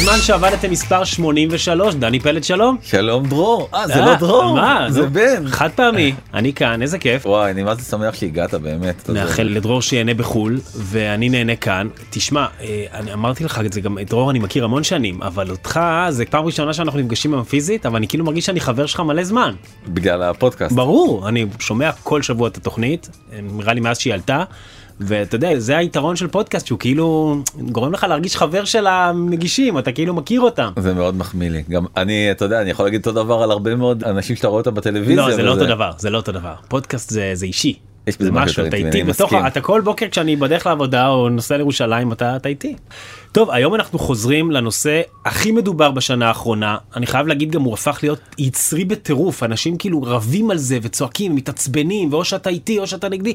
בזמן שעבדתם מספר 83, דני פלד שלום. שלום דרור. אה, זה אה, לא דרור, מה? זה בן. חד פעמי, אני כאן, איזה כיף. וואי, אני מה זה שמח שהגעת באמת. נאחל לדרור שיהנה בחו"ל, ואני נהנה כאן. תשמע, אה, אני אמרתי לך את זה גם, את דרור אני מכיר המון שנים, אבל אותך זה פעם ראשונה שאנחנו נפגשים היום פיזית, אבל אני כאילו מרגיש שאני חבר שלך מלא זמן. בגלל הפודקאסט. ברור, אני שומע כל שבוע את התוכנית, נראה לי מאז שהיא עלתה. ואתה יודע, זה היתרון של פודקאסט, שהוא כאילו גורם לך להרגיש חבר של המגישים, אתה כאילו מכיר אותם. זה מאוד מחמיא לי. גם אני, אתה יודע, אני יכול להגיד אותו דבר על הרבה מאוד אנשים שאתה רואה אותם בטלוויזיה. לא, זה לא וזה- אותו דבר, זה לא אותו דבר. פודקאסט זה, זה אישי. יש בזה זה משהו אתה איתי בתוך. אתה כל בוקר כשאני בדרך לעבודה או נוסע לירושלים, אתה, אתה איתי. טוב, היום אנחנו חוזרים לנושא הכי מדובר בשנה האחרונה. אני חייב להגיד גם, הוא הפך להיות יצרי בטירוף. אנשים כאילו רבים על זה וצועקים, מתעצבנים, ואו שאתה איתי או שאתה נגדי.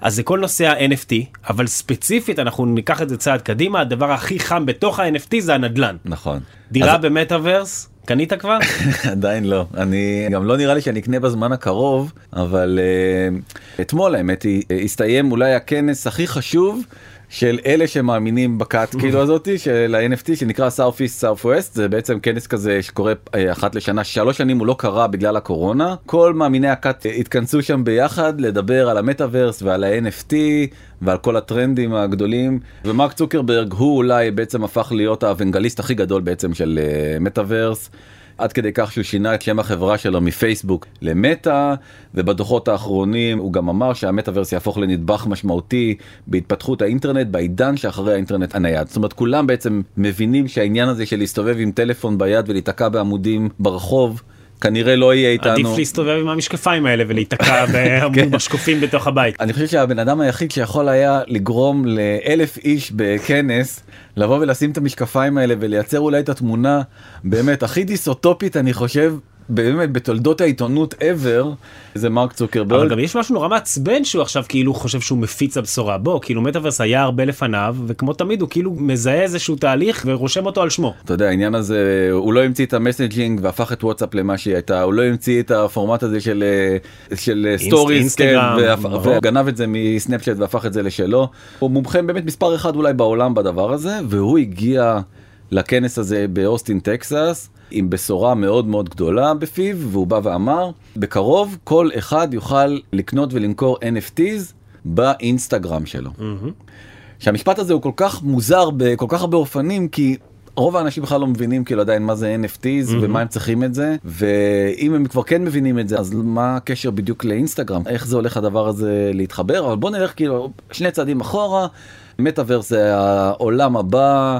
אז זה כל נושא ה-NFT, אבל ספציפית אנחנו ניקח את זה צעד קדימה, הדבר הכי חם בתוך ה-NFT זה הנדל"ן. נכון. דירה אז- במטאוורס, קנית כבר? עדיין לא. אני גם לא נראה לי שאני אקנה בזמן הקרוב, אבל uh, אתמול האמת היא, uh, הסתיים אולי הכנס הכי חשוב. של אלה שמאמינים בכת כאילו הזאתי של ה-NFT שנקרא South East South West. זה בעצם כנס כזה שקורה אה, אחת לשנה. שלוש שנים הוא לא קרה בגלל הקורונה. כל מאמיני הכת אה, התכנסו שם ביחד לדבר על המטאוורס ועל ה-NFT ועל כל הטרנדים הגדולים. ומרק צוקרברג הוא אולי בעצם הפך להיות האוונגליסט הכי גדול בעצם של אה, מטאוורס. עד כדי כך שהוא שינה את שם החברה שלו מפייסבוק למטא ובדוחות האחרונים הוא גם אמר שהמטאוורס יהפוך לנדבך משמעותי בהתפתחות האינטרנט בעידן שאחרי האינטרנט הנייד. זאת אומרת כולם בעצם מבינים שהעניין הזה של להסתובב עם טלפון ביד ולהיתקע בעמודים ברחוב כנראה לא יהיה איתנו. עדיף להסתובב עם המשקפיים האלה ולהיתקע כן. בשקופים בתוך הבית. אני חושב שהבן אדם היחיד שיכול היה לגרום לאלף איש בכנס לבוא ולשים את המשקפיים האלה ולייצר אולי את התמונה באמת הכי דיסוטופית אני חושב באמת בתולדות העיתונות ever זה מרק אבל צוקרברג. גם יש משהו נורא מעצבן שהוא עכשיו כאילו חושב שהוא מפיץ הבשורה בוא כאילו מטאוורס היה הרבה לפניו וכמו תמיד הוא כאילו מזהה איזשהו תהליך ורושם אותו על שמו. אתה יודע העניין הזה הוא לא המציא את ה messaging והפך את וואטסאפ למה שהיא הייתה הוא לא המציא את הפורמט הזה של אה, של אינסט- stories ברור. וגנב את זה מסנאפצ'אט והפך את זה לשלו הוא מומחה באמת מספר אחד אולי בעולם בדבר הזה והוא הגיע לכנס הזה באוסטין טקסס עם בשורה מאוד מאוד גדולה בפיו והוא בא ואמר בקרוב כל אחד יוכל לקנות ולמכור NFTs באינסטגרם שלו. שהמשפט הזה הוא כל כך מוזר בכל כך הרבה אופנים כי רוב האנשים בכלל לא מבינים כאילו עדיין מה זה NFTs ומה הם צריכים את זה ואם הם כבר כן מבינים את זה אז מה הקשר בדיוק לאינסטגרם איך זה הולך הדבר הזה להתחבר אבל בוא נלך כאילו שני צעדים אחורה מטאוורס זה העולם הבא.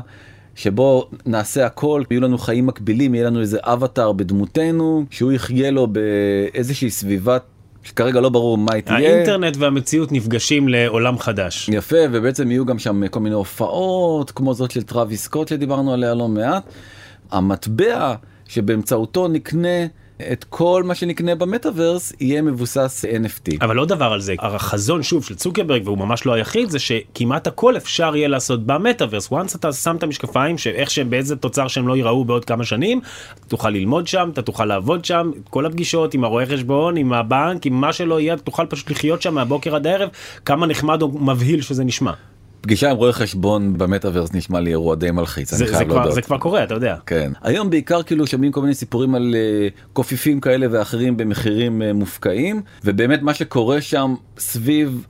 שבו נעשה הכל, יהיו לנו חיים מקבילים, יהיה לנו איזה אבטאר בדמותנו, שהוא יחיה לו באיזושהי סביבת, שכרגע לא ברור מה היא תהיה. האינטרנט והמציאות נפגשים לעולם חדש. יפה ובעצם יהיו גם שם כל מיני הופעות כמו זאת של טראביס סקוט שדיברנו עליה לא מעט. המטבע שבאמצעותו נקנה את כל מה שנקנה במטאוורס יהיה מבוסס NFT. אבל עוד דבר על זה, החזון שוב של צוקרברג והוא ממש לא היחיד זה שכמעט הכל אפשר יהיה לעשות במטאוורס. once אתה שם את המשקפיים שאיך שהם באיזה תוצר שהם לא ייראו בעוד כמה שנים, אתה תוכל ללמוד שם, אתה תוכל לעבוד שם, כל הפגישות עם הרואה חשבון, עם הבנק, עם מה שלא יהיה, אתה תוכל פשוט לחיות שם מהבוקר עד הערב, כמה נחמד או מבהיל שזה נשמע. פגישה עם רואה חשבון במטאוורס נשמע לי אירוע די מלחיץ, אני זה, זה, חייב להודות. זה כבר קורה, אתה יודע. כן. היום בעיקר כאילו שומעים כל מיני סיפורים על uh, קופיפים כאלה ואחרים במחירים uh, מופקעים ובאמת מה שקורה שם סביב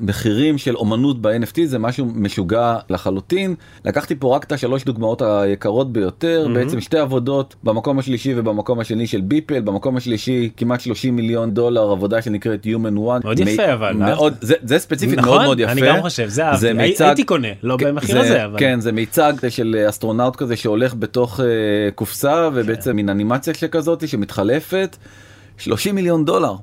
המחירים של אומנות ב-NFT זה משהו משוגע לחלוטין. לקחתי פה רק את השלוש דוגמאות היקרות ביותר מהמם. בעצם שתי עבודות במקום השלישי ובמקום השני של ביפל במקום השלישי כמעט 30 מיליון דולר עבודה שנקראת Human One. מאוד יפה, אבל, מאוד זה, זה ספציפית נכון? מאוד מאוד יפה. גם חושב, זה אהבתי. הי- הייתי קונה, לא כן, במחיר זה- הזה, אבל... כן זה מיצג של אסטרונאוט כזה שהולך בתוך אה, קופסה ובעצם מין אנימציה שכזאת שמתחלפת 30 מיליון דולר.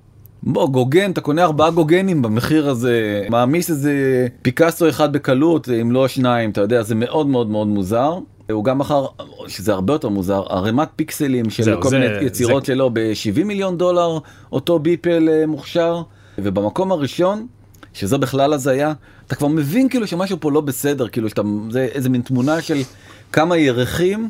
בוא גוגן אתה קונה ארבעה גוגנים במחיר הזה מעמיס איזה פיקאסו אחד בקלות אם לא שניים אתה יודע זה מאוד מאוד מאוד מוזר. הוא גם מכר שזה הרבה יותר מוזר ערימת פיקסלים של זהו, כל זה- מיני יצירות זה- שלו ב-70 מיליון דולר אותו ביפל אה, מוכשר ובמקום הראשון שזה בכלל הזיה אתה כבר מבין כאילו שמשהו פה לא בסדר כאילו שאתה זה איזה מין תמונה של כמה ירחים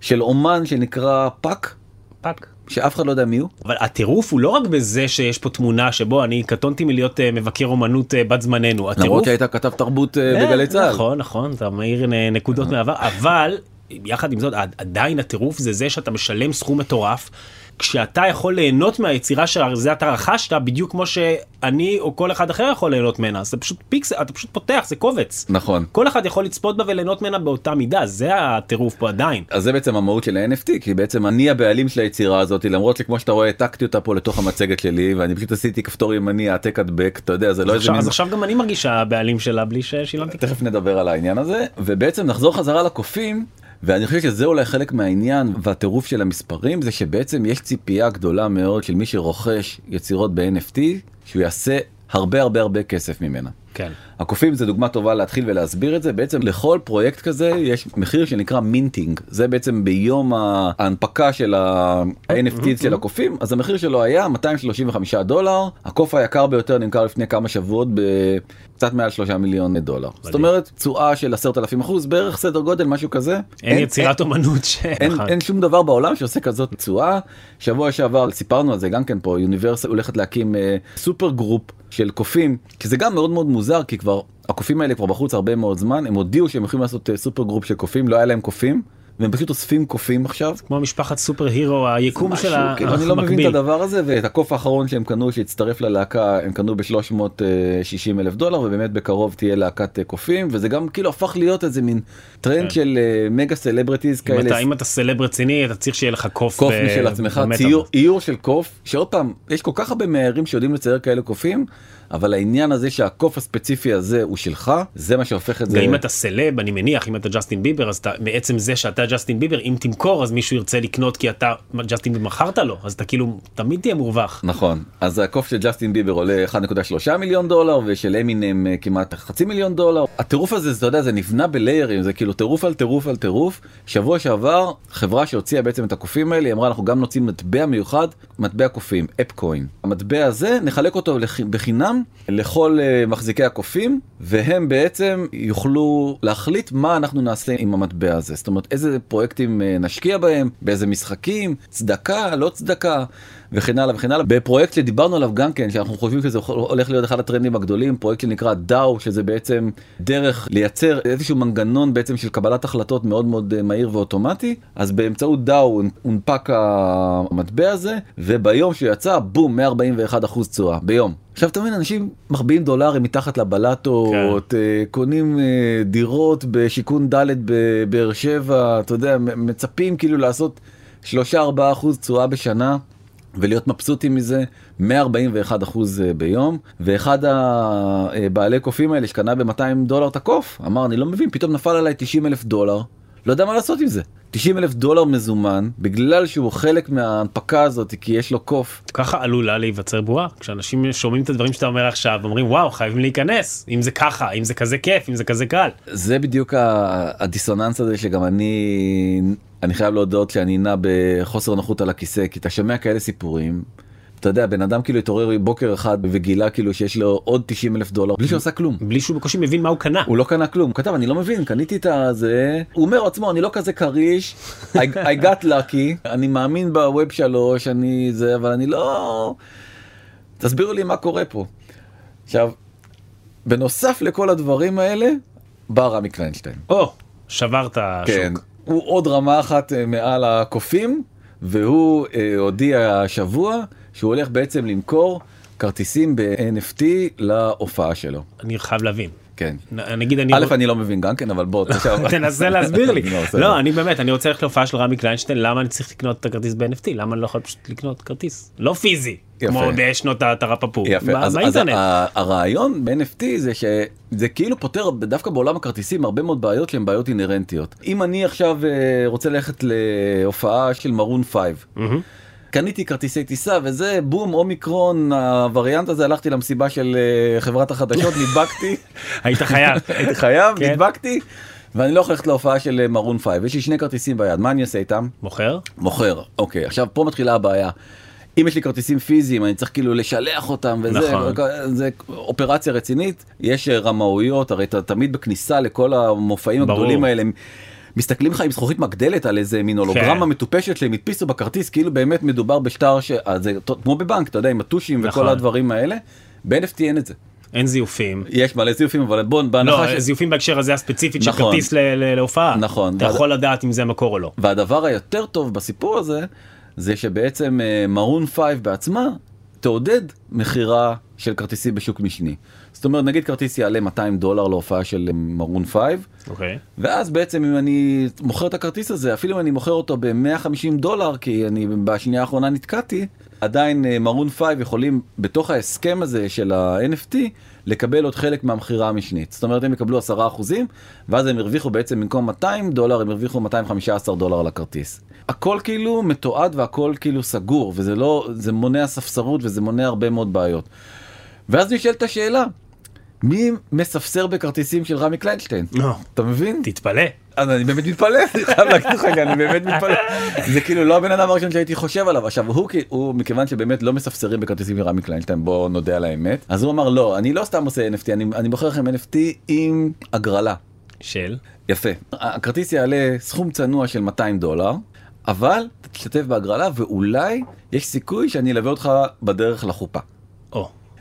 של אומן שנקרא פאק פאק. שאף אחד לא יודע מי הוא. אבל הטירוף הוא לא רק בזה שיש פה תמונה שבו אני קטונתי מלהיות אה, מבקר אומנות אה, בת זמננו. הטירוף... למרות שהיית כתב תרבות אה, כן, בגלי צה"ל. נכון נכון אתה מאיר נקודות מהעבר אבל יחד עם זאת עד- עדיין הטירוף זה זה שאתה משלם סכום מטורף. כשאתה יכול ליהנות מהיצירה שזה אתה רכשת בדיוק כמו שאני או כל אחד אחר יכול ליהנות ממנה זה פשוט פיקסל אתה פשוט פותח זה קובץ נכון. כל אחד יכול לצפות בה וליהנות ממנה באותה מידה זה הטירוף פה עדיין. אז זה בעצם המהות של ה-NFT כי בעצם אני הבעלים של היצירה הזאת למרות שכמו שאתה רואה העתקתי אותה פה לתוך המצגת שלי ואני פשוט עשיתי כפתור ימני העתק הדבק אתה יודע זה לא איזה מין אז עכשיו גם אני מרגישה הבעלים שלה בלי ששילמתי. תכף נדבר על העניין הזה ובעצם נחזור חזרה לקופים ואני חושב שזה אולי חלק מהעניין והטירוף של המספרים זה שבעצם יש ציפייה גדולה מאוד של מי שרוכש יצירות ב-NFT שהוא יעשה הרבה הרבה הרבה כסף ממנה. כן. הקופים זה דוגמה טובה להתחיל ולהסביר את זה. בעצם לכל פרויקט כזה יש מחיר שנקרא minting. זה בעצם ביום ההנפקה של ה-NFT של הקופים אז המחיר שלו היה 235 דולר. הקוף היקר ביותר נמכר לפני כמה שבועות בקצת מעל 3 מיליון דולר. זאת אומרת תשואה של 10,000 אחוז בערך סדר גודל משהו כזה. אין יצירת אומנות ש... אין, נכון. אין שום דבר בעולם שעושה כזאת תשואה. שבוע שעבר סיפרנו על זה גם כן פה יוניברסל הולכת להקים אה, super group של קופים כי זה גם מאוד מאוד מוזר כי כבר הקופים האלה כבר בחוץ הרבה מאוד זמן הם הודיעו שהם יכולים לעשות אה, super group של קופים לא היה להם קופים. והם פשוט אוספים קופים עכשיו. כמו משפחת super hero היקום של משהו, כאילו, אני לא מבין את. הדבר הזה ואת הקוף האחרון שהם קנו שהצטרף ללהקה הם קנו ב-360 אלף דולר ובאמת בקרוב תהיה להקת אה, קופים וזה גם כאילו הפך להיות איזה מין טרנד כן. של אה, מגה celebrities אם כאלה. אתה- אם אתה סלב רציני אתה צריך שיהיה לך קוף. קוף ב- משל עצמך. ציור, איור של קוף, שעוד פעם, יש כל כך הרבה מאיירים שיודעים לצייר כאלה קופים, אבל העניין הזה שהקוף הספציפי הזה הוא שלך, זה מה שהופך את זה. ואם אתה סלב אני מניח אם אתה ג'סטין ביבר אז אתה מעצם זה שאתה ג'סטין ביבר אם תמכור אז מישהו ירצה לקנות כי אתה ג'סטין ביבר מכרת לו אז אתה כאילו תמיד תהיה מורווח. נכון, אז הקוף של ג'סטין ביבר עולה 1.3 מיליון דולר ושל אמינם אה, כמעט חצי מיליון דולר. הטירוף הזה, אתה יודע, זה נבנה בליירים, זה כאילו טירוף על טירוף על טירוף. שבוע שעבר, חברה שהוציאה בעצם את הקופים האלה, היא אמרה אנחנו גם נוציא מטבע מיוחד, מטבע קופים, אפקוין. המטבע הזה, נחלק אותו לח- בחינם לכל אה, מחזיקי הקופים, והם בעצם יוכלו להחליט מה אנחנו נעשה עם המטבע הזה. זאת אומרת, איזה פרויקטים אה, נשקיע בהם, באיזה משחקים, צדקה, לא צדקה. וכן הלאה וכן הלאה. בפרויקט שדיברנו עליו גם כן, שאנחנו חושבים שזה הולך להיות אחד הטרנדים הגדולים, פרויקט שנקרא דאו, שזה בעצם דרך לייצר איזשהו מנגנון בעצם של קבלת החלטות מאוד מאוד אה, מהיר ואוטומטי, אז באמצעות דאו הונפק המטבע הזה, וביום שהוא יצא, בום, 141 אחוז תשואה, ביום. עכשיו אתה מבין, אנשים מחביאים דולרים מתחת לבלטות, אה, קונים אה, דירות בשיכון ד' בבאר שבע, אתה יודע, מצפים כאילו לעשות 3-4 אחוז תשואה בשנה. ולהיות מבסוטים מזה 141 אחוז ביום. ואחד הבעלי קופים האלה שקנה ב-200 דולר את הקוף אמר אני לא מבין פתאום נפל עליי 90 אלף דולר לא יודע מה לעשות עם זה. 90 אלף דולר מזומן בגלל שהוא חלק מההנפקה הזאת כי יש לו קוף. ככה עלולה להיווצר בועה. כשאנשים שומעים את הדברים שאתה אומר עכשיו אומרים וואו חייבים להיכנס אם זה ככה אם זה כזה כיף אם זה כזה קל. זה בדיוק הדיסוננס הזה שגם אני אני חייב להודות שאני נע בחוסר נוחות על הכיסא כי אתה שומע כאלה סיפורים. אתה יודע בן אדם כאילו התעורר בוקר אחד וגילה כאילו שיש לו עוד 90 אלף דולר בלי שהוא עשה כלום. בלי שהוא בקושי מבין מה הוא קנה. הוא לא קנה כלום, הוא כתב אני לא מבין, קניתי את הזה, הוא אומר עצמו אני לא כזה כריש, I, I got lucky, אני מאמין בווב שלוש, אני זה, אבל אני לא... תסבירו לי מה קורה פה. עכשיו, בנוסף לכל הדברים האלה, בא רמי קליינשטיין. או שברת כן, שוק. הוא עוד רמה אחת אה, מעל הקופים, והוא אה, הודיע השבוע שהוא הולך בעצם למכור כרטיסים ב-NFT להופעה שלו. אני חייב להבין. כן. נגיד אני א' אני לא מבין גם כן אבל בוא תנסה להסביר לי. לא. לא אני באמת אני רוצה ללכת להופעה של רמי קליינשטיין למה אני צריך לקנות את הכרטיס ב-NFT למה אני לא יכול פשוט לקנות כרטיס לא פיזי. כמו בשנות התרפפור יפה אז, הרעיון ב-NFT זה שזה כאילו פותר דווקא בעולם הכרטיסים הרבה מאוד בעיות שהן בעיות אינהרנטיות אם אני עכשיו אה, רוצה ללכת להופעה של מרון 5. קניתי כרטיסי טיסה וזה בום אומיקרון הווריאנט הזה הלכתי למסיבה של אה, חברת החדשות נדבקתי היית חייב. הייתי חייב כן. נדבקתי ואני לא יכול ללכת להופעה של אה, מרון 5 יש לי שני כרטיסים ביד מה אני אעשה איתם מוכר? מוכר אוקיי עכשיו פה מתחילה הבעיה. אם יש לי כרטיסים פיזיים אני צריך כאילו לשלח אותם וזה נכון. זה אופרציה רצינית יש אה, רמאויות הרי אתה תמיד בכניסה לכל המופעים ברור. הגדולים האלה. מסתכלים לך עם זכוכית מגדלת על איזה מין הולוגרמה כן. מטופשת שהם הדפיסו בכרטיס כאילו באמת מדובר בשטר ש... אז זה ת- כמו בבנק אתה יודע עם הטושים נכון. וכל הדברים האלה. ב-NFT אין את זה. אין זיופים. יש מלא זיופים אבל בוא לא, בהנחה ש... זיופים בהקשר הזה הספציפית של נכון. כרטיס ל- ל- להופעה. נכון. אתה ועד- יכול לדעת אם זה המקור או לא. והדבר היותר טוב בסיפור הזה זה שבעצם מרון 5 בעצמה תעודד מכירה של כרטיסים בשוק משני. זאת אומרת נגיד כרטיס יעלה 200 דולר להופעה של מרון 5 אוקיי. ואז בעצם אם אני מוכר את הכרטיס הזה אפילו אם אני מוכר אותו ב-150 דולר כי אני בשנייה האחרונה נתקעתי עדיין מרון 5 יכולים בתוך ההסכם הזה של ה-NFT לקבל עוד חלק מהמכירה המשנית זאת אומרת הם יקבלו 10 אחוזים ואז הם הרוויחו בעצם במקום 200 דולר הם הרוויחו 215 דולר על הכרטיס. הכל כאילו מתועד והכל כאילו סגור וזה לא זה מונע ספסרות וזה מונע הרבה מאוד בעיות. ואז נשאלת השאלה מי מספסר בכרטיסים של רמי קליינשטיין לא. אתה מבין? תתפלא. אז אני באמת מתפלא, אני חייב להגיד לך, אני באמת מתפלא. זה כאילו לא הבן אדם הראשון שהייתי חושב עליו. עכשיו הוא, כי- הוא מכיוון שבאמת לא מספסרים בכרטיסים של רמי קליינשטיין, בוא נודה על האמת. אז הוא אמר לא, אני לא סתם עושה NFT, אני, אני מוכר לכם NFT עם הגרלה. של? יפה. הכרטיס יעלה סכום צנוע של 200 דולר, אבל תשתתף בהגרלה ואולי יש סיכוי שאני אלווה אותך בדרך לחופה.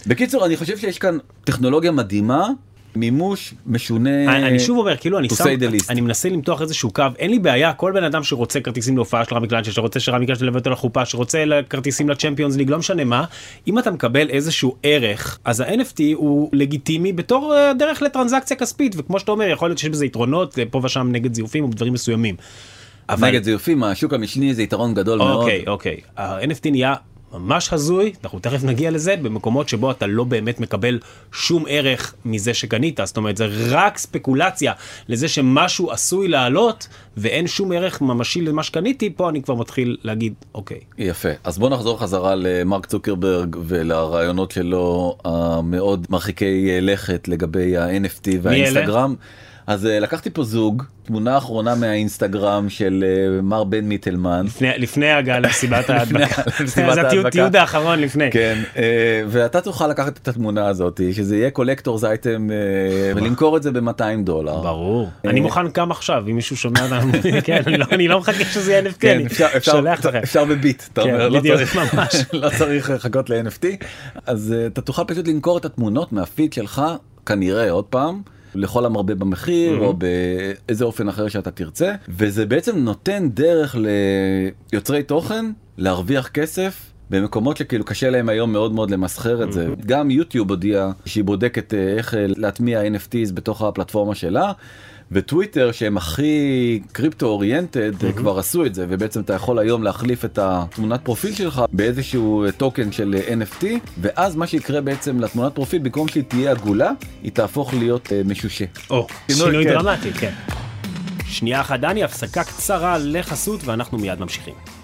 בקיצור, אני חושב שיש כאן טכנולוגיה מדהימה, מימוש משונה. אני אני שוב אומר כאילו אני שם. אני מנסה למתוח איזשהו קו אין לי בעיה כל בן אדם שרוצה כרטיסים להופעה של רמי קליינשטיין שרוצה שרמי קליינשטיין ילווה אותו לחופה שרוצה כרטיסים לצ'מפיונס ליג לא משנה מה אם אתה מקבל איזשהו ערך אז ה-NFT הוא לגיטימי בתור אה, דרך לטרנזקציה כספית וכמו שאתה אומר יכול להיות שיש בזה יתרונות אה, פה ושם נגד זיופים או דברים מסוימים. אבל נגד זיופים, השוק המשני זה יתרון גדול מאוד. אוקיי אוקיי ה-NFT נהיה ממש הזוי. אנחנו תכף נגיע לזה במקומות שבו אתה לא באמת מקבל שום ערך מזה שקנית. זאת אומרת זה רק ספקולציה לזה שמשהו עשוי לעלות ואין שום ערך ממשי למה שקניתי. פה אני כבר מתחיל להגיד אוקיי. יפה. אז בוא נחזור חזרה למרק צוקרברג ולרעיונות שלו המאוד מרחיקי לכת לגבי ה-NFT והאינסטגרם. אז אה, לקחתי פה זוג, תמונה אחרונה מהאינסטגרם של אה, מר בן מיטלמן. לפני לפני הגעה למסיבת ההדבקה זה התיעוד- האחרון לפני כן, אה, ואתה תוכל לקחת את התמונה הזאת, שזה יהיה collectors item ולמכור את זה ב-200 דולר. ברור אני מוכן גם עכשיו אם מישהו שומע אותנו כן אני לא- אני לא מחכה שזה יהיה NFT כן, אני שולח לכם. אפשר בביט, אתה כן, אומר, לא צריך. לא צריך לחכות ל-NFT, אז אתה תוכל פשוט למכור את התמונות מהפיד שלך, כנראה עוד פעם. לכל המרבה במחיר או באיזה אופן אחר שאתה תרצה וזה בעצם נותן דרך ליוצרי תוכן להרוויח כסף במקומות שכאילו קשה להם היום מאוד מאוד למסחר את זה גם יוטיוב הודיעה שהיא בודקת אה, איך אה, להטמיע NFTs בתוך הפלטפורמה שלה. וטוויטר שהם הכי קריפטו אוריינטד כבר עשו את זה ובעצם אתה יכול היום להחליף את התמונת פרופיל שלך באיזשהו טוקן של אה, NFT ואז מה שיקרה בעצם לתמונת פרופיל במקום שהיא תהיה עגולה היא תהפוך להיות אה, משושה. או, שינוי, שינוי כן. דרמטי, כן. שנייה אחת דני, הפסקה קצרה לחסות ואנחנו מיד ממשיכים.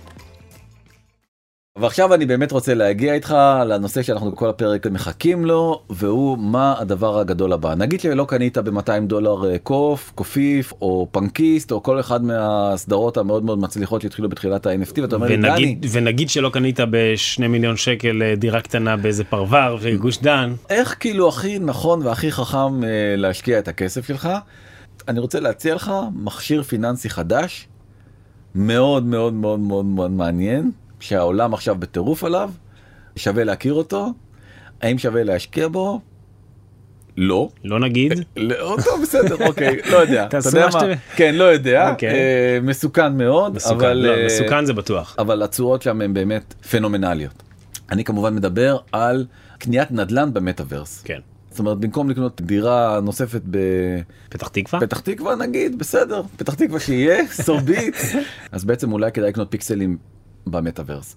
ועכשיו אני באמת רוצה להגיע איתך לנושא שאנחנו כל הפרק מחכים לו והוא מה הדבר הגדול הבא. נגיד שלא קנית ב-200 דולר אה, קוף קופיף או פנקיסט או כל אחד מהסדרות המאוד מאוד מצליחות שהתחילו בתחילת ה-NFT ואתה אומר לי דני. ונגיד, ונגיד שלא קנית בשני מיליון שקל אה, דירה קטנה באיזה פרבר וגוש דן, איך כאילו הכי נכון והכי חכם אה, להשקיע את הכסף שלך? אני רוצה להציע לך מכשיר פיננסי חדש מאוד מאוד מאוד מאוד מאוד מעניין שהעולם עכשיו בטירוף עליו שווה להכיר אותו האם שווה להשקיע בו. לא. לא נגיד, לא, טוב בסדר אוקיי לא יודע. אתה יודע מה כן לא יודע אוקיי. אה, מסוכן מאוד מסוכן, אבל לא, אה, מסוכן זה בטוח. אבל התשואות שם הן באמת פנומנליות. אני כמובן מדבר על קניית נדל"ן במטאוורס. כן. זאת אומרת במקום לקנות דירה נוספת פתח תקווה? בפתח תקווה נגיד בסדר פתח תקווה שיהיה סובית אז בעצם אולי כדאי לקנות פיקסלים במטאוורס.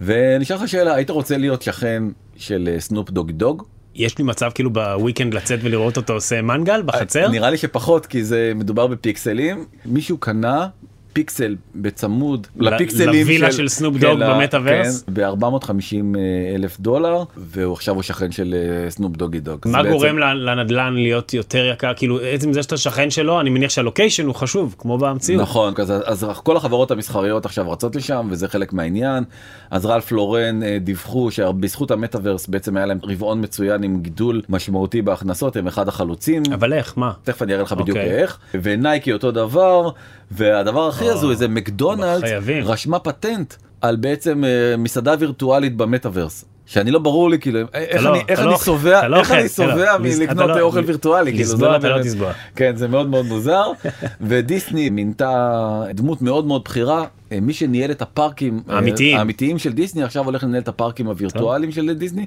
ונשאל לך שאלה היית רוצה להיות שכן של סנופ דוג דוג? יש לי מצב כאילו ב weekend לצאת ולראות אותו עושה מנגל בחצר? נראה לי שפחות כי זה מדובר בפיקסלים מישהו קנה פיקסל בצמוד לפיקסלים לווילה של סנופ דוג ל- במטאברס? כן, ב-450 אלף דולר ועכשיו הוא שכן של סנופ דוגי דוג. מה בעצם- גורם ל- לנדל"ן להיות יותר יקר כאילו עצם זה שאתה שכן שלו אני מניח שה location הוא חשוב כמו במציאות. נכון אז, אז כל החברות המסחריות עכשיו רצות לשם וזה חלק מהעניין אז רלף לורן אה, דיווחו שבזכות המטאברס בעצם היה להם רבעון מצוין עם גידול משמעותי בהכנסות הם אחד החלוצים אבל איך מה? תכף אני אראה לך בדיוק אוקיי. איך ונייקי אותו דבר והדבר הכי או, הזוי זה מקדונלדס חייבים. רשמה פטנט על בעצם אה, מסעדה וירטואלית במטאברס. שאני לא ברור לי כאילו איך לא- אני איך אני לא- אתה לא איך אני אוכל, אתה לא- שבע לס- מלקנות אתה לא- אוכל וירטואלי כאילו זה לשבוע לא אתה לא באמת- תשבע. כן זה מאוד מאוד מוזר ודיסני מינתה דמות מאוד מאוד בכירה אה, מי שניהל את הפארקים אה, האמיתיים. האמיתיים של דיסני עכשיו הולך לנהל את הפארקים הווירטואליים של דיסני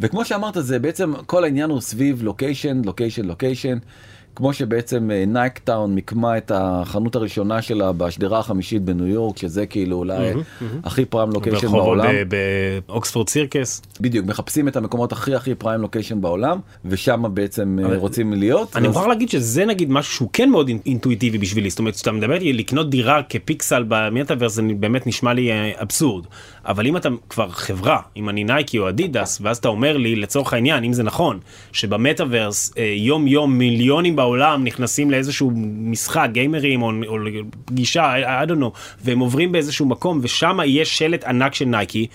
וכמו שאמרת זה בעצם כל העניין הוא סביב location location location. כמו שבעצם אה, נייקטאון מיקמה את החנות הראשונה שלה בשדרה החמישית בניו יורק שזה כאילו אולי הכי prime location בעולם. ב- באוקספורד סירקס. בדיוק מחפשים את המקומות הכי הכי prime location בעולם ושם בעצם אה, רוצים להיות. אני מוכרח להגיד שזה נגיד משהו שהוא כן מאוד אינ- אינטואיטיבי בשבילי זאת אומרת כשאתה מדבר לקנות דירה כפיקסל במטאברס זה באמת נשמע לי אה, אבסורד אבל אם אתה כבר חברה אם אני נייקי או אדידס ואז אתה אומר לי לצורך העניין אם זה נכון שבמטאברס אה, יום יום מיליונים בעולם נכנסים לאיזשהו משחק גיימרים או, או פגישה I don't know והם עוברים באיזשהו מקום ושם יש שלט ענק של נייקי.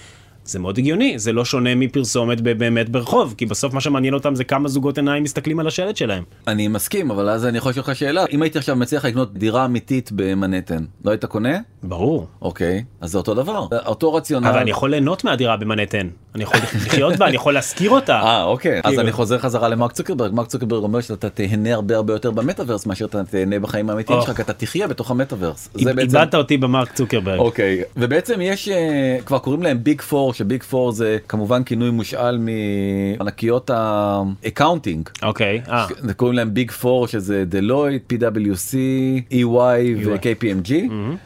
זה מאוד הגיוני זה לא שונה מפרסומת באמת ברחוב כי בסוף מה שמעניין אותם זה כמה זוגות עיניים מסתכלים על השלט שלהם. אני מסכים אבל אז אני יכול לשאול אותך שאלה אם הייתי עכשיו מציע לך לקנות דירה אמיתית במנהטן לא היית קונה? ברור. אוקיי אז זה אותו דבר אותו רציונל. אבל אני יכול ליהנות מהדירה במנהטן. אני יכול לחיות בה, אני יכול להשכיר אותה. אה אוקיי אז כאילו. אני חוזר חזרה למרק צוקרברג מרק צוקרברג אומר שאתה תהנה הרבה הרבה יותר במטאברס מאשר אתה תהנה בחיים האמיתיים. שלך כי אתה תחיה בתוך בעצם איבדת אותי במרק צוקרברג. אוקיי ובעצם יש אה, כבר קוראים להם Big Four ש Big Four זה כמובן כינוי מושאל מענקיות ה accounting. אוקיי. אה, זה קוראים להם Big Four שזה דלויט, PwC, EY ו-KPMG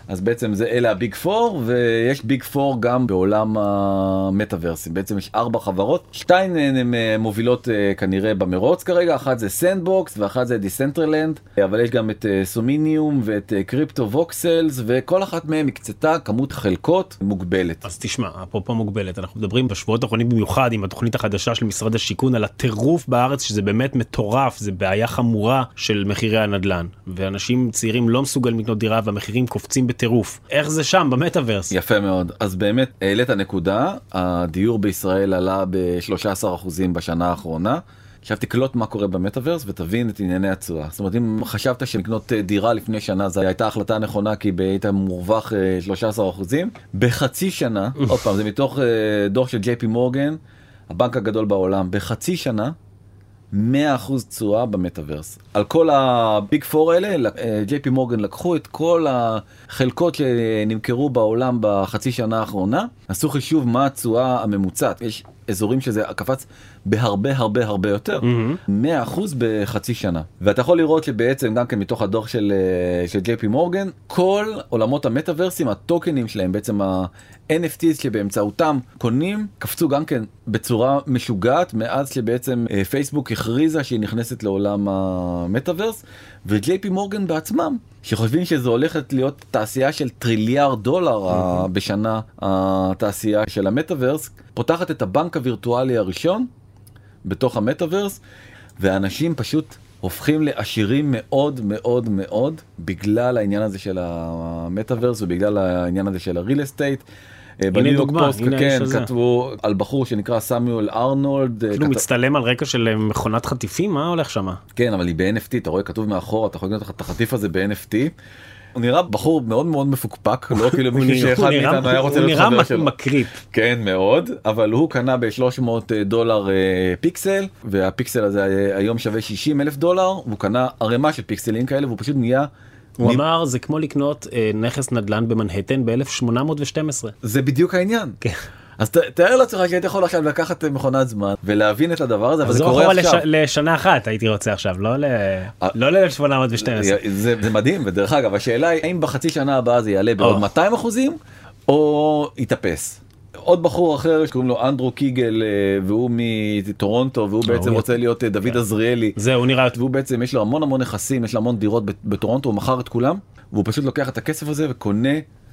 אז בעצם זה אלה ה Big Four ויש Big Four גם בעולם המטאוורסים בעצם יש ארבע חברות שתיים הן אה, מובילות אה, כנראה במרוץ כרגע אחת זה סנדבוקס ואחת זה דיסנטרלנד אבל יש גם את אה, סומיניום ואת אה, קריפטו ווקסלס וכל אחת מהן הקצתה כמות חלקות מוגבלת. אז תשמע, אפרופו מוגבלת, אנחנו מדברים בשבועות האחרונים במיוחד עם התוכנית החדשה של משרד השיכון על הטירוף בארץ, שזה באמת מטורף, זה בעיה חמורה של מחירי הנדל"ן. ואנשים צעירים לא מסוגלים לקנות דירה והמחירים קופצים בטירוף. איך זה שם, במטאוורס? יפה מאוד אז באמת העלית נקודה הדיור בישראל עלה ב-13% בשנה האחרונה. עכשיו תקלוט מה קורה במטאוורס ותבין את ענייני התשואה. זאת אומרת אם חשבת שלקנות אה, דירה לפני שנה זו הייתה החלטה נכונה כי היית מורווח אה, 13% בחצי שנה עוד פעם זה מתוך אה, דוח של ג'יי פי מורגן הבנק הגדול בעולם בחצי שנה 100% תשואה במטאוורס. על כל הביג פור האלה, ג'יי פי מורגן לקחו את כל החלקות שנמכרו בעולם בחצי שנה האחרונה, עשו חישוב מה התשואה הממוצעת. יש אזורים שזה קפץ בהרבה הרבה הרבה יותר, 100% בחצי שנה. ואתה יכול לראות שבעצם גם כן מתוך הדוח של, אה, של ג'יי פי מורגן, כל עולמות המטאוורסים, הטוקנים שלהם, בעצם ה-NFTs שבאמצעותם קונים, קפצו גם כן בצורה משוגעת מאז שבעצם אה, פייסבוק הכריזה שהיא נכנסת לעולם המטאוורס, וג'יי פי מורגן בעצמם, שחושבים שזו הולכת להיות תעשייה של טריליארד דולר אה, בשנה, התעשייה של המטאוורס, פותחת את הבנק הווירטואלי הראשון בתוך המטאוורס, ואנשים פשוט הופכים לעשירים מאוד מאוד מאוד בגלל העניין הזה של המטאוורס ובגלל העניין הזה של ה real estate. בניו יורק פוסט כן. כתבו על בחור שנקרא סמיול ארנולד. כאילו כת- מצטלם על רקע של אה, מכונת חטיפים? מה הולך שם? כן אבל היא ב-NFT אתה רואה כתוב מאחורה אתה יכול לקנות את החטיף הזה ב-NFT. הוא נראה בחור מאוד מאוד מפוקפק לא כאילו הוא מישהו נראה- שאחד הוא נראה- מאיתנו היה רוצה הוא להיות נראה חבר שלו. מקריפ. כן מאוד אבל הוא קנה ב-300 דולר אה, פיקסל והפיקסל הזה אה, היום שווה 60 אלף דולר והוא קנה ערימה של פיקסלים כאלה והוא פשוט נהיה. הוא אמר זה כמו לקנות אה, נכס נדל"ן במנהטן ב-1812. זה בדיוק העניין. כן. אז ת- תאר לעצמך שהיית יכול עכשיו לקחת אה, מכונת זמן ולהבין את הדבר הזה אבל זה קורה אחורה לש- עכשיו. לשנה אחת הייתי רוצה עכשיו, לא ל- לא ל-1812. זה, זה מדהים ודרך אגב השאלה היא האם בחצי שנה הבאה זה יעלה בעוד או. 200 אחוזים או יתאפס. עוד בחור אחר שקוראים לו אנדרו קיגל אה, והוא מטורונטו והוא בעצם הוא- רוצה להיות אה, דוד עזריאלי. זהו, נראה... והוא בעצם יש לו המון המון נכסים יש לו המון דירות בטורונטו הוא מכר את כולם והוא פשוט לוקח את הכסף הזה וקונה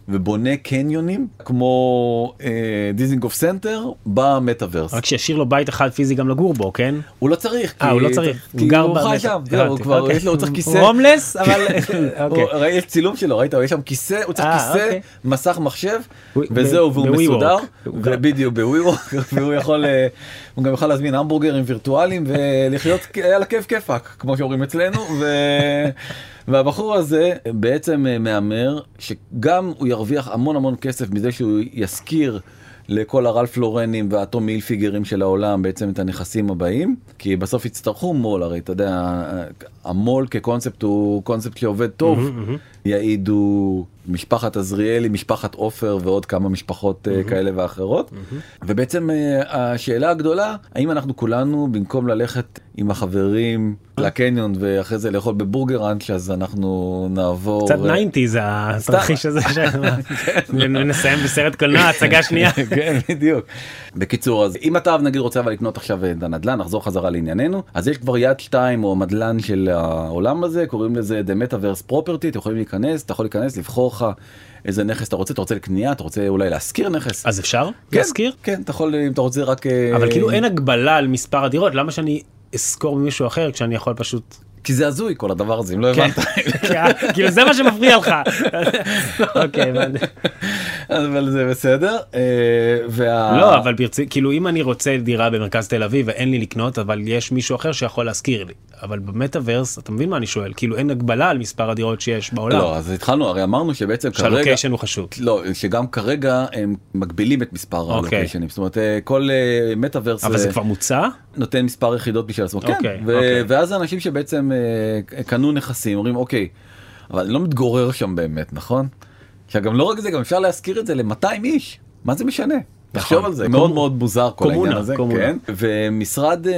ובונה קניונים כמו אה, דיזינגוף סנטר במטאוורס. רק שישאיר לו בית אחד פיזי גם לגור בו, כן? הוא לא צריך. אה, הוא לא צריך. כי הוא חי שם, הוא כבר, יש לו, הוא צריך כיסא. הומלס, אבל... הוא- יש צילום שלו, ראית? יש שם כיסא, הוא צריך אה, כיסא, אוקיי. מסך מחשב, הוא- וזהו, והוא. מסודר. הוא בדיוק, בווי-וורק, והוא יכול, אה, הוא גם יכול להזמין המבורגרים וירטואליים ולחיות על הכיף כיפאק, כמו שאומרים אצלנו, ו- והבחור הזה בעצם אה, מהמר שגם הוא ירוויח המון המון כסף מזה שהוא ישכיר. לכל הרלף לורנים והטומי הילפיגרים של העולם בעצם את הנכסים הבאים כי בסוף יצטרכו מו"ל הרי אתה יודע המו"ל כקונספט הוא קונספט שעובד טוב יעידו משפחת עזריאלי משפחת עופר ועוד כמה משפחות אה, כאלה ואחרות. ובעצם אה, השאלה הגדולה האם אנחנו כולנו במקום ללכת עם החברים לקניון ואחרי זה לאכול בבורגראנץ' אז אנחנו נעבור קצת אה, 90 זה התרחיש הזה, נסיים בסרט קולנוע, הצגה שנייה. כן בדיוק. בקיצור אז אם אתה נגיד רוצה אבל לקנות עכשיו את הנדל"ן נחזור חזרה לענייננו. אז יש כבר יד שתיים או מדלן של העולם הזה קוראים לזה The Metaverse Property אתם יכולים להיכנס אתה יכול להיכנס לבחור לך איזה נכס אתה רוצה אתה רוצה לקנייה אתה רוצה אולי להשכיר נכס. אז אפשר כן, להזכיר? כן אתה יכול אם אתה רוצה רק אה, אבל כאילו אין הגבלה על מספר הדירות, למה שאני אזכור ממישהו אחר כשאני יכול פשוט... כי זה הזוי כל הדבר הזה אם לא כן. הבנת. כאילו זה מה שמפריע לך. אוקיי, הבנתי. אבל זה בסדר. אה, לא אבל ברצינות כאילו אם אני רוצה דירה במרכז תל אביב ואין לי לקנות אבל יש מישהו אחר שיכול להשכיר לי אבל במטאוורס אתה מבין מה אני שואל כאילו אין הגבלה על מספר הדירות שיש בעולם. לא אז התחלנו הרי אמרנו שבעצם כרגע שהלוקיישן הוא חשוב. לא שגם כרגע הם מגבילים את מספר אוקיי. הלוקיישנים זאת אומרת אה, כל אה, מטאוורס אבל זה כבר מוצע? נותן מספר יחידות בשביל עצמו כן אוקיי, אוקיי. ואז האנשים שבעצם קנו נכסים אומרים אוקיי אבל אני לא מתגורר שם באמת נכון. עכשיו גם לא רק זה גם אפשר להשכיר את זה ל-200 איש מה זה משנה. תחשוב על זה מאוד מאוד מוזר כל העניין הזה קומונה. כן ומשרד אה,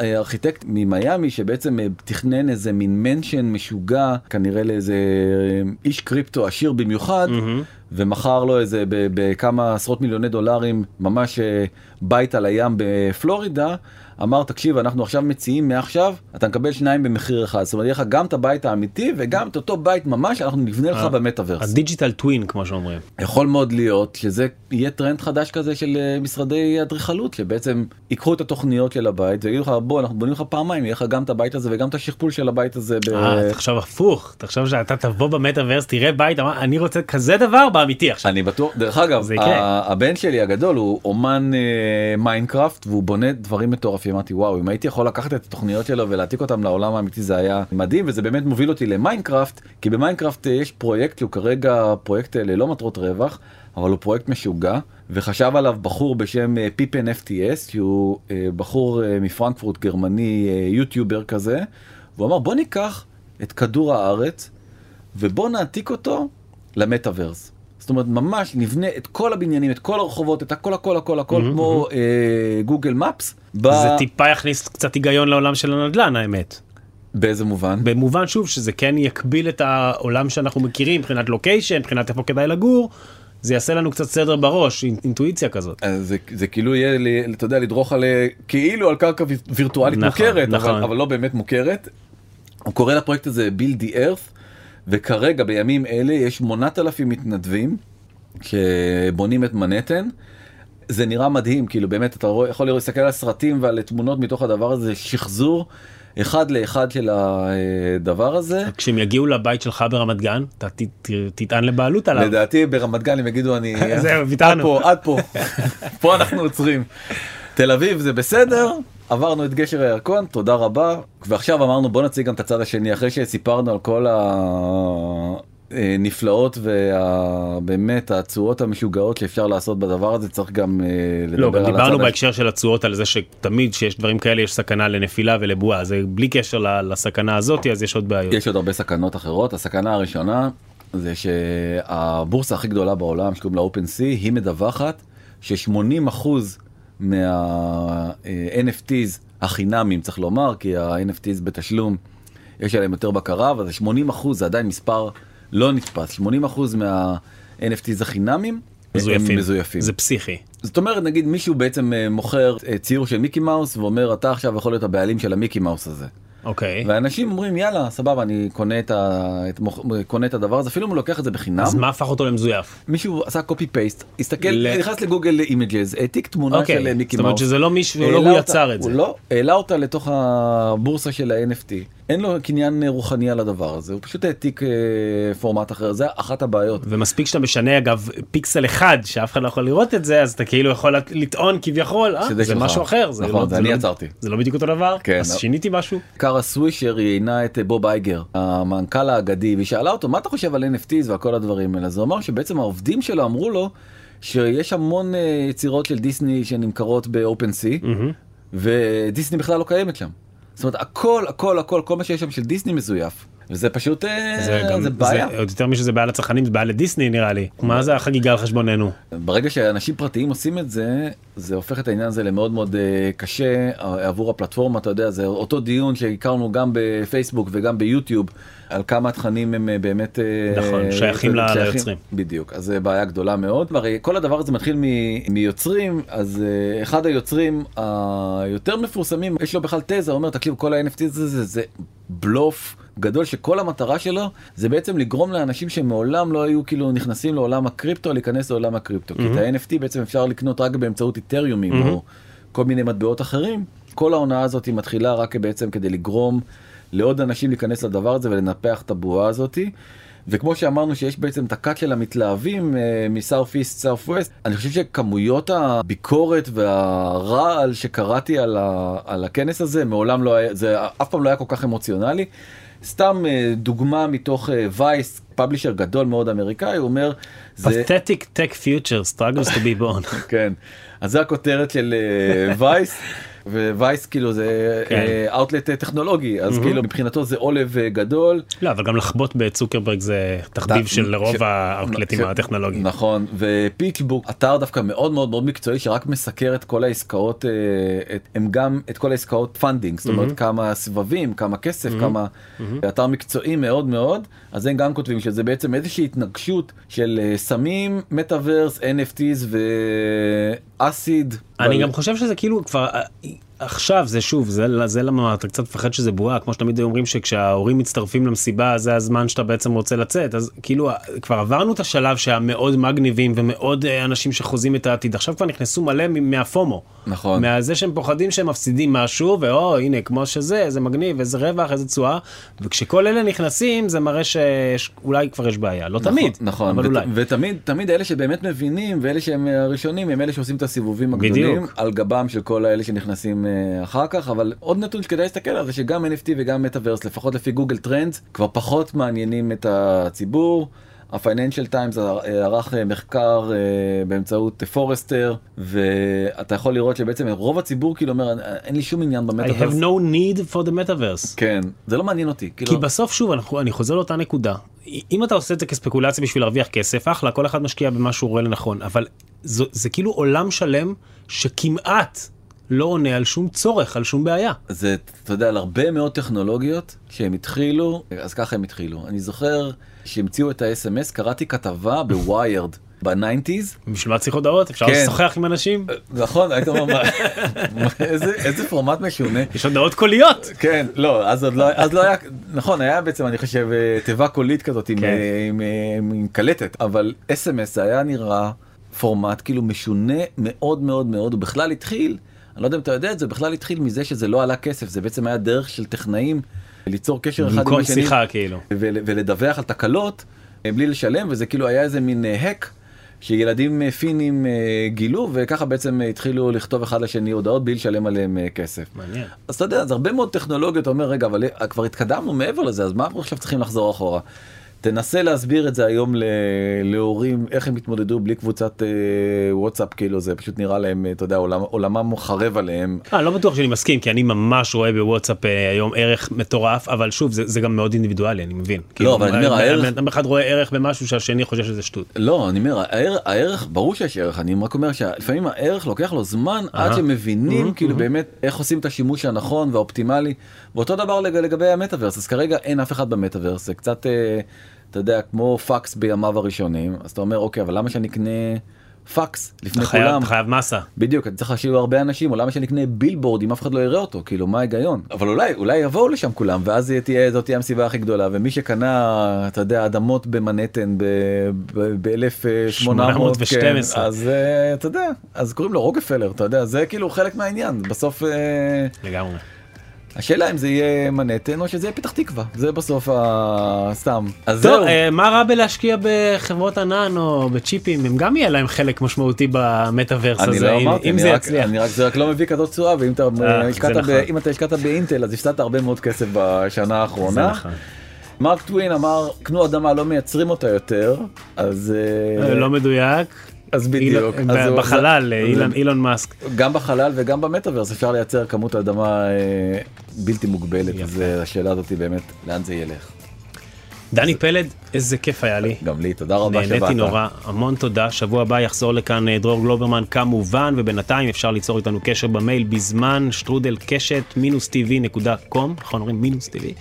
אה, ארכיטקט ממיאמי שבעצם אה, תכנן איזה מין מנשן משוגע כנראה לאיזה אה, איש קריפטו עשיר במיוחד מהמם. ומכר לו איזה בכמה עשרות מיליוני דולרים ממש אה, בית על הים בפלורידה. אמר תקשיב אנחנו עכשיו מציעים מעכשיו אתה מקבל שניים במחיר אחד זאת אומרת יהיה לך גם את הבית האמיתי וגם את אותו בית ממש אנחנו נבנה לך. במטאוורס. ה digital twin כמו שאומרים. יכול מאוד להיות שזה יהיה טרנד חדש כזה של אה, משרדי אדריכלות שבעצם ייקחו את התוכניות של הבית ויגידו לך בוא אנחנו בונים לך פעמיים יהיה לך גם את הבית הזה וגם את השכפול של הבית הזה. ב... אה, תחשוב הפוך תחשוב שאתה תבוא במטאוורס תראה בית אמר, אני רוצה כזה דבר באמיתי עכשיו. אני בטוח דרך אגב הבן שלי הגדול הוא אומן אה, מיינקראפט והוא בונה דברים מטורפים אמרתי וואו אם הייתי יכול לקחת את התוכניות שלו ולהעתיק אותם לעולם האמיתי זה היה מדהים וזה באמת מוביל אותי למיינקראפט כי במיינקראפט אה, יש פרויקט שהוא כרגע פרויקט אה, ללא מטרות רווח אבל הוא פרויקט משוגע וחשב עליו בחור בשם אה, פיפן FTS שהוא בחור מפרנקפורט גרמני יוטיובר כזה והוא אמר בוא ניקח את כדור הארץ ובוא נעתיק אותו למטאוורס. זאת אומרת ממש נבנה את כל הבניינים את כל הרחובות את הכל הכל הכל הכל Mhm, כמו אה, גוגל Maps. ב... זה טיפה יכניס קצת היגיון לעולם של הנדל"ן האמת. באיזה מובן? במובן שוב שזה כן יקביל את העולם שאנחנו מכירים מבחינת לוקיישן מבחינת איפה כדאי לגור. זה יעשה לנו קצת סדר בראש אינ- אינטואיציה כזאת. אז זה, זה כאילו יהיה לי, אתה יודע לדרוך על אה, כאילו על קרקע ויר- וירטואלית נכון, מוכרת נכון. אבל, אבל לא באמת מוכרת. הוא קורא לפרויקט הזה build the earth וכרגע בימים אלה יש 8,000 מתנדבים שבונים את מנהטן. זה נראה מדהים כאילו באמת אתה רואה, יכול להסתכל על סרטים ועל תמונות מתוך הדבר הזה שחזור אחד לאחד של הדבר הזה. כשהם יגיעו לבית שלך ברמת גן אתה ת- ת- תטען לבעלות עליו. לדעתי ברמת גן הם יגידו אני זהו, עד ויתרנו. פה עד פה פה אנחנו עוצרים. תל אביב זה בסדר עברנו את גשר הירקון תודה רבה. ועכשיו אמרנו בוא נציג גם את הצד השני אחרי שסיפרנו על כל הנפלאות ובאמת התצורות המשוגעות שאפשר לעשות בדבר הזה צריך גם אה, לדבר לא, על גם הצד דיברנו הש- בהקשר של התשואות על זה שתמיד שיש דברים כאלה יש סכנה לנפילה ולבועה. זה בלי קשר לסכנה הזאת אז יש עוד בעיות. יש עוד הרבה סכנות אחרות. הסכנה הראשונה זה שהבורסה הכי גדולה בעולם שקוראים לה סי היא מדווחת ש-80% מה-NFTs החינמים צריך לומר כי ה-NFTs בתשלום יש עליהם יותר בקרה אבל זה 80% זה עדיין מספר לא נתפס 80% מה-NFTs החינמים מזויפים. הם מזויפים. זה פסיכי. זאת אומרת נגיד מישהו בעצם אה, מוכר אה, ציור של מיקי מאוס ואומר אתה עכשיו יכול להיות הבעלים של המיקי מאוס הזה. אוקיי. ואנשים אומרים יאללה סבבה אני קונה את, ה... את מוכ... קונה את הדבר הזה אפילו אם הוא לוקח את זה בחינם אז מה הפך אותו למזויף? מישהו עשה copy paste הסתכל ל- נכנס ל Google Images העתיק תמונה אוקיי. של מיקי זאת אומרת מאוס. שזה לא מישהו, לא הוא אותה- יצר את זה. הוא לא העלה אותה לתוך הבורסה של ה-NFT אין לו קניין רוחני על הדבר הזה הוא פשוט העתיק אה, פורמט אחר זה אחת הבעיות. ומספיק שאתה משנה אגב פיקסל אחד שאף אחד לא יכול לראות את זה אז אתה כאילו יכול לטעון כביכול אה, זה. משהו אחר זה נכון, לא- זה אני לא- יצרתי. זה לא בדיוק אותו דבר כן, אז לא. שיניתי משהו קארה סווישר ראיינה את אה, בוב אייגר המנכ"ל האגדי והיא שאלה אותו מה אתה חושב על NFTs וכל הדברים האלה אז הוא אמר שבעצם העובדים שלו אמרו לו שיש המון אה, יצירות של דיסני שנמכרות באופן סי מהמם. ודיסני בכלל לא קיימת שם. זאת אומרת הכל הכל הכל כל מה שיש שם של דיסני מזויף וזה פשוט אה, זה גם זה בעיה. זה עוד יותר משזה בעיה לצרכנים זה בעיה לדיסני נראה לי מה זה החגיגה על חשבוננו ברגע שאנשים פרטיים עושים את זה זה הופך את העניין הזה למאוד מאוד אה, קשה אה, עבור הפלטפורמה אתה יודע זה אותו דיון שהכרנו גם בפייסבוק וגם ביוטיוב על כמה התכנים הם באמת נכון, שייכים ליוצרים. בדיוק אז זה בעיה גדולה מאוד הרי כל הדבר הזה מתחיל מ- מיוצרים אז אחד היוצרים היותר מפורסמים יש לו בכלל תזה הוא אומר תקשיב כל ה-NFT הזה זה, זה בלוף גדול שכל המטרה שלו זה בעצם לגרום לאנשים שמעולם לא היו כאילו נכנסים לעולם הקריפטו להיכנס לעולם הקריפטו. כי את ה-NFT בעצם אפשר לקנות רק באמצעות איתריומים או כל מיני מטבעות אחרים. כל ההונאה הזאת היא מתחילה רק בעצם כדי לגרום לעוד אנשים להיכנס לדבר הזה ולנפח את הבועה הזאתי. וכמו שאמרנו שיש בעצם את הכת של המתלהבים מ South by Southwest אני חושב שכמויות הביקורת והרעל שקראתי על, ה, על הכנס הזה מעולם לא היה זה אף פעם לא היה כל כך אמוציונלי. סתם אה, דוגמה מתוך וייס publisher גדול מאוד אמריקאי הוא אומר זה pathetic tech future struggles to be born כן אז זה הכותרת של וייס. ווייס כאילו זה כן. אאוטלט טכנולוגי אז כאילו מבחינתו זה עלוב אה, גדול לא אבל גם לחבוט בצוקרברג זה תחביב של רוב ש- ה outletים ש- הטכנולוגיים. נכון ופיצ'בוק אתר דווקא מאוד מאוד מאוד מקצועי שרק מסקר את כל העסקאות אה, את, הם גם את כל העסקאות funding זאת אומרת כמה סבבים כמה כסף כמה אתר מקצועי מאוד מאוד אז הם גם כותבים שזה בעצם איזושהי התנגשות של אה, סמים מטאוורס NFTs ואסיד. אני גם חושב שזה כאילו כבר אה, עכשיו זה שוב זה זה למה אתה קצת מפחד שזה בועה כמו שתמיד אומרים שכשההורים מצטרפים למסיבה זה הזמן שאתה בעצם רוצה לצאת אז כאילו כבר עברנו את השלב שהמאוד מגניבים ומאוד אה, אנשים שחוזים את העתיד עכשיו כבר נכנסו מלא מהפומו. נכון. מהזה שהם פוחדים שהם מפסידים משהו ואו הנה כמו שזה איזה מגניב איזה רווח איזה תשואה וכשכל אלה נכנסים זה מראה שאולי כבר יש בעיה לא תמיד נכון אבל ות- אולי. ותמיד תמיד אלה שבאמת מבינים ואלה שהם הראשונים הם אלה שעושים את הסיבובים הגדולים בדיוק. על גבם של כל האלה שנכנסים אה, אחר כך אבל עוד נתון שכדאי להסתכל עליו זה שגם NFT וגם מטאוורס לפחות לפי גוגל טרנדס כבר פחות מעניינים את הציבור. הפייננשל טיימס ערך אה, מחקר אה, באמצעות פורסטר ואתה יכול לראות שבעצם רוב הציבור כאילו אומר אין לי שום עניין I have במטאוורס. no need for the metaverse. כן זה לא מעניין אותי כאילו כי בסוף שוב אנחנו, אני חוזר לאותה נקודה אם אתה עושה את זה כספקולציה בשביל להרוויח כסף אחלה כל אחד משקיע במה שהוא רואה לנכון אבל זו, זה כאילו עולם שלם שכמעט לא עונה על שום צורך על שום בעיה. זה אתה יודע על הרבה מאוד טכנולוגיות שהם התחילו אז ככה הם התחילו אני זוכר שהמציאו את ה-SMS קראתי כתבה בוויירד ב nineties בשביל מה צריך הודעות אפשר כן. לשוחח עם אנשים נכון היית אומר "מה- מה- איזה איזה פורמט משונה. יש הודעות קוליות. כן לא אז עוד לא אז לא היה נכון היה בעצם אני חושב אה, תיבה קולית כזאת עם, כן. אה, עם, אה, עם, עם קלטת אבל אס.אם.אס היה נראה פורמט כאילו משונה מאוד מאוד מאוד הוא בכלל התחיל אני לא יודע אם אתה יודע את זה בכלל התחיל מזה שזה לא עלה כסף זה בעצם היה דרך של טכנאים ליצור קשר אחד עם השני שיחה כאילו. ול- ולדווח על תקלות אה, בלי לשלם וזה כאילו היה איזה מין האק שילדים אה, פינים אה, גילו וככה בעצם אה, התחילו לכתוב אחד לשני הודעות בלי לשלם עליהם אה, כסף. מעניין. אז אתה יודע, אז הרבה מאוד טכנולוגיות, אתה אומר, רגע, אבל אה, כבר התקדמנו מעבר לזה, אז מה אנחנו עכשיו צריכים לחזור אחורה? תנסה להסביר את זה היום ל- להורים, איך הם התמודדו בלי קבוצת אה, וואטסאפ, כאילו זה פשוט נראה להם, אה, אתה יודע, עולם, עולמם חרב עליהם. אה, לא בטוח שאני מסכים כי אני ממש רואה בוואטסאפ אה, היום ערך מטורף אבל שוב זה, זה גם מאוד אינדיבידואלי אני מבין. כאילו, אבל אני אומר, הערך- אדם אחד רואה ערך במשהו שהשני חושב שזה שטות. לא, אני אומר, הערך, הערך, ברור שיש ערך, אני רק אומר שלפעמים הערך לוקח לו זמן עד אהה. שמבינים כאילו באמת איך עושים את השימוש הנכון והאופטימלי, ואותו דבר לג- לגבי המטאוורס, אז כרגע אין אף אחד במטאוורס, זה קצת, אה, אתה יודע, כמו פקס בימיו הראשונים, אז אתה אומר, אוקיי, אבל למה שאני אקנה פקס לפני חייב, כולם. חייב מסה. בדיוק, אני צריך שיהיו הרבה אנשים, או למה שנקנה בילבורד אם אף אחד לא יראה אותו, כאילו מה ההיגיון? אבל אולי, אולי יבואו לשם כולם, ואז תהיה, זאת תהיה המסיבה הכי גדולה, ומי שקנה, אתה יודע, אדמות במנהטן ב-1800, 812. כן, אז אה, אתה יודע, אז קוראים לו רוקפלר, אתה יודע, זה כאילו חלק מהעניין, בסוף... אה, לגמרי. השאלה אם זה יהיה מנהטן או שזה יהיה פתח תקווה, זה בסוף הסתם. אז טוב, זהו. אה, מה רע בלהשקיע בחברות ענן או בצ'יפים? הם גם יהיה להם חלק משמעותי במטאוורס הזה, לא אם- אמרתי, אם זה רק- יצליח. אני רק זה רק לא מביא כזאת תשואה ואם אתה אה, השקעת ב- נכון. אם אתה השקעת באינטל אז הפסדת הרבה מאוד כסף בשנה האחרונה. נכון. מרק טווין אמר קנו אדמה לא מייצרים אותה יותר אז אה, לא מדויק. אז בדיוק אז בחלל, זה- אילון- מאסק. גם בחלל וגם במטאוורס אפשר לייצר כמות אדמה אה, בלתי מוגבלת. אז אה, השאלה הזאת היא באמת לאן זה ילך. דני פלד, איזה כיף היה לי. גם לי תודה רבה שבאת. נהניתי נורא, המון תודה. שבוע הבא יחזור לכאן אה, דרור גלוברמן כמובן, ובינתיים אפשר ליצור איתנו קשר במייל בזמן שטרודל קשת מינוס טיווי נקודה קום, נכון אומרים מינוס טיווי,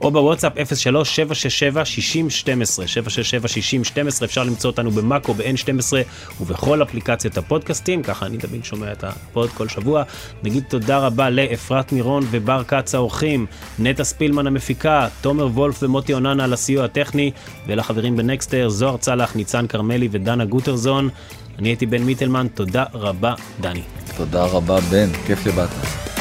או בוואטסאפ 03 767 60 12 767 60 12 אפשר למצוא אותנו במאקו ב-N12 ובכל אפליקציות הפודקאסטים, ככה אני תמיד שומע את הפוד כל שבוע. נגיד תודה רבה לאפרת מירון ובר כץ האורחים, נטע ספילמן המפיקה, תומר וולף ומוטי אוננה על הסיוע הטכני, ולחברים בנקסטר, זוהר צלח, ניצן כרמלי ודנה גוטרזון. אני הייתי בן מיטלמן, תודה רבה, דני. תודה רבה בן כיף שבאת.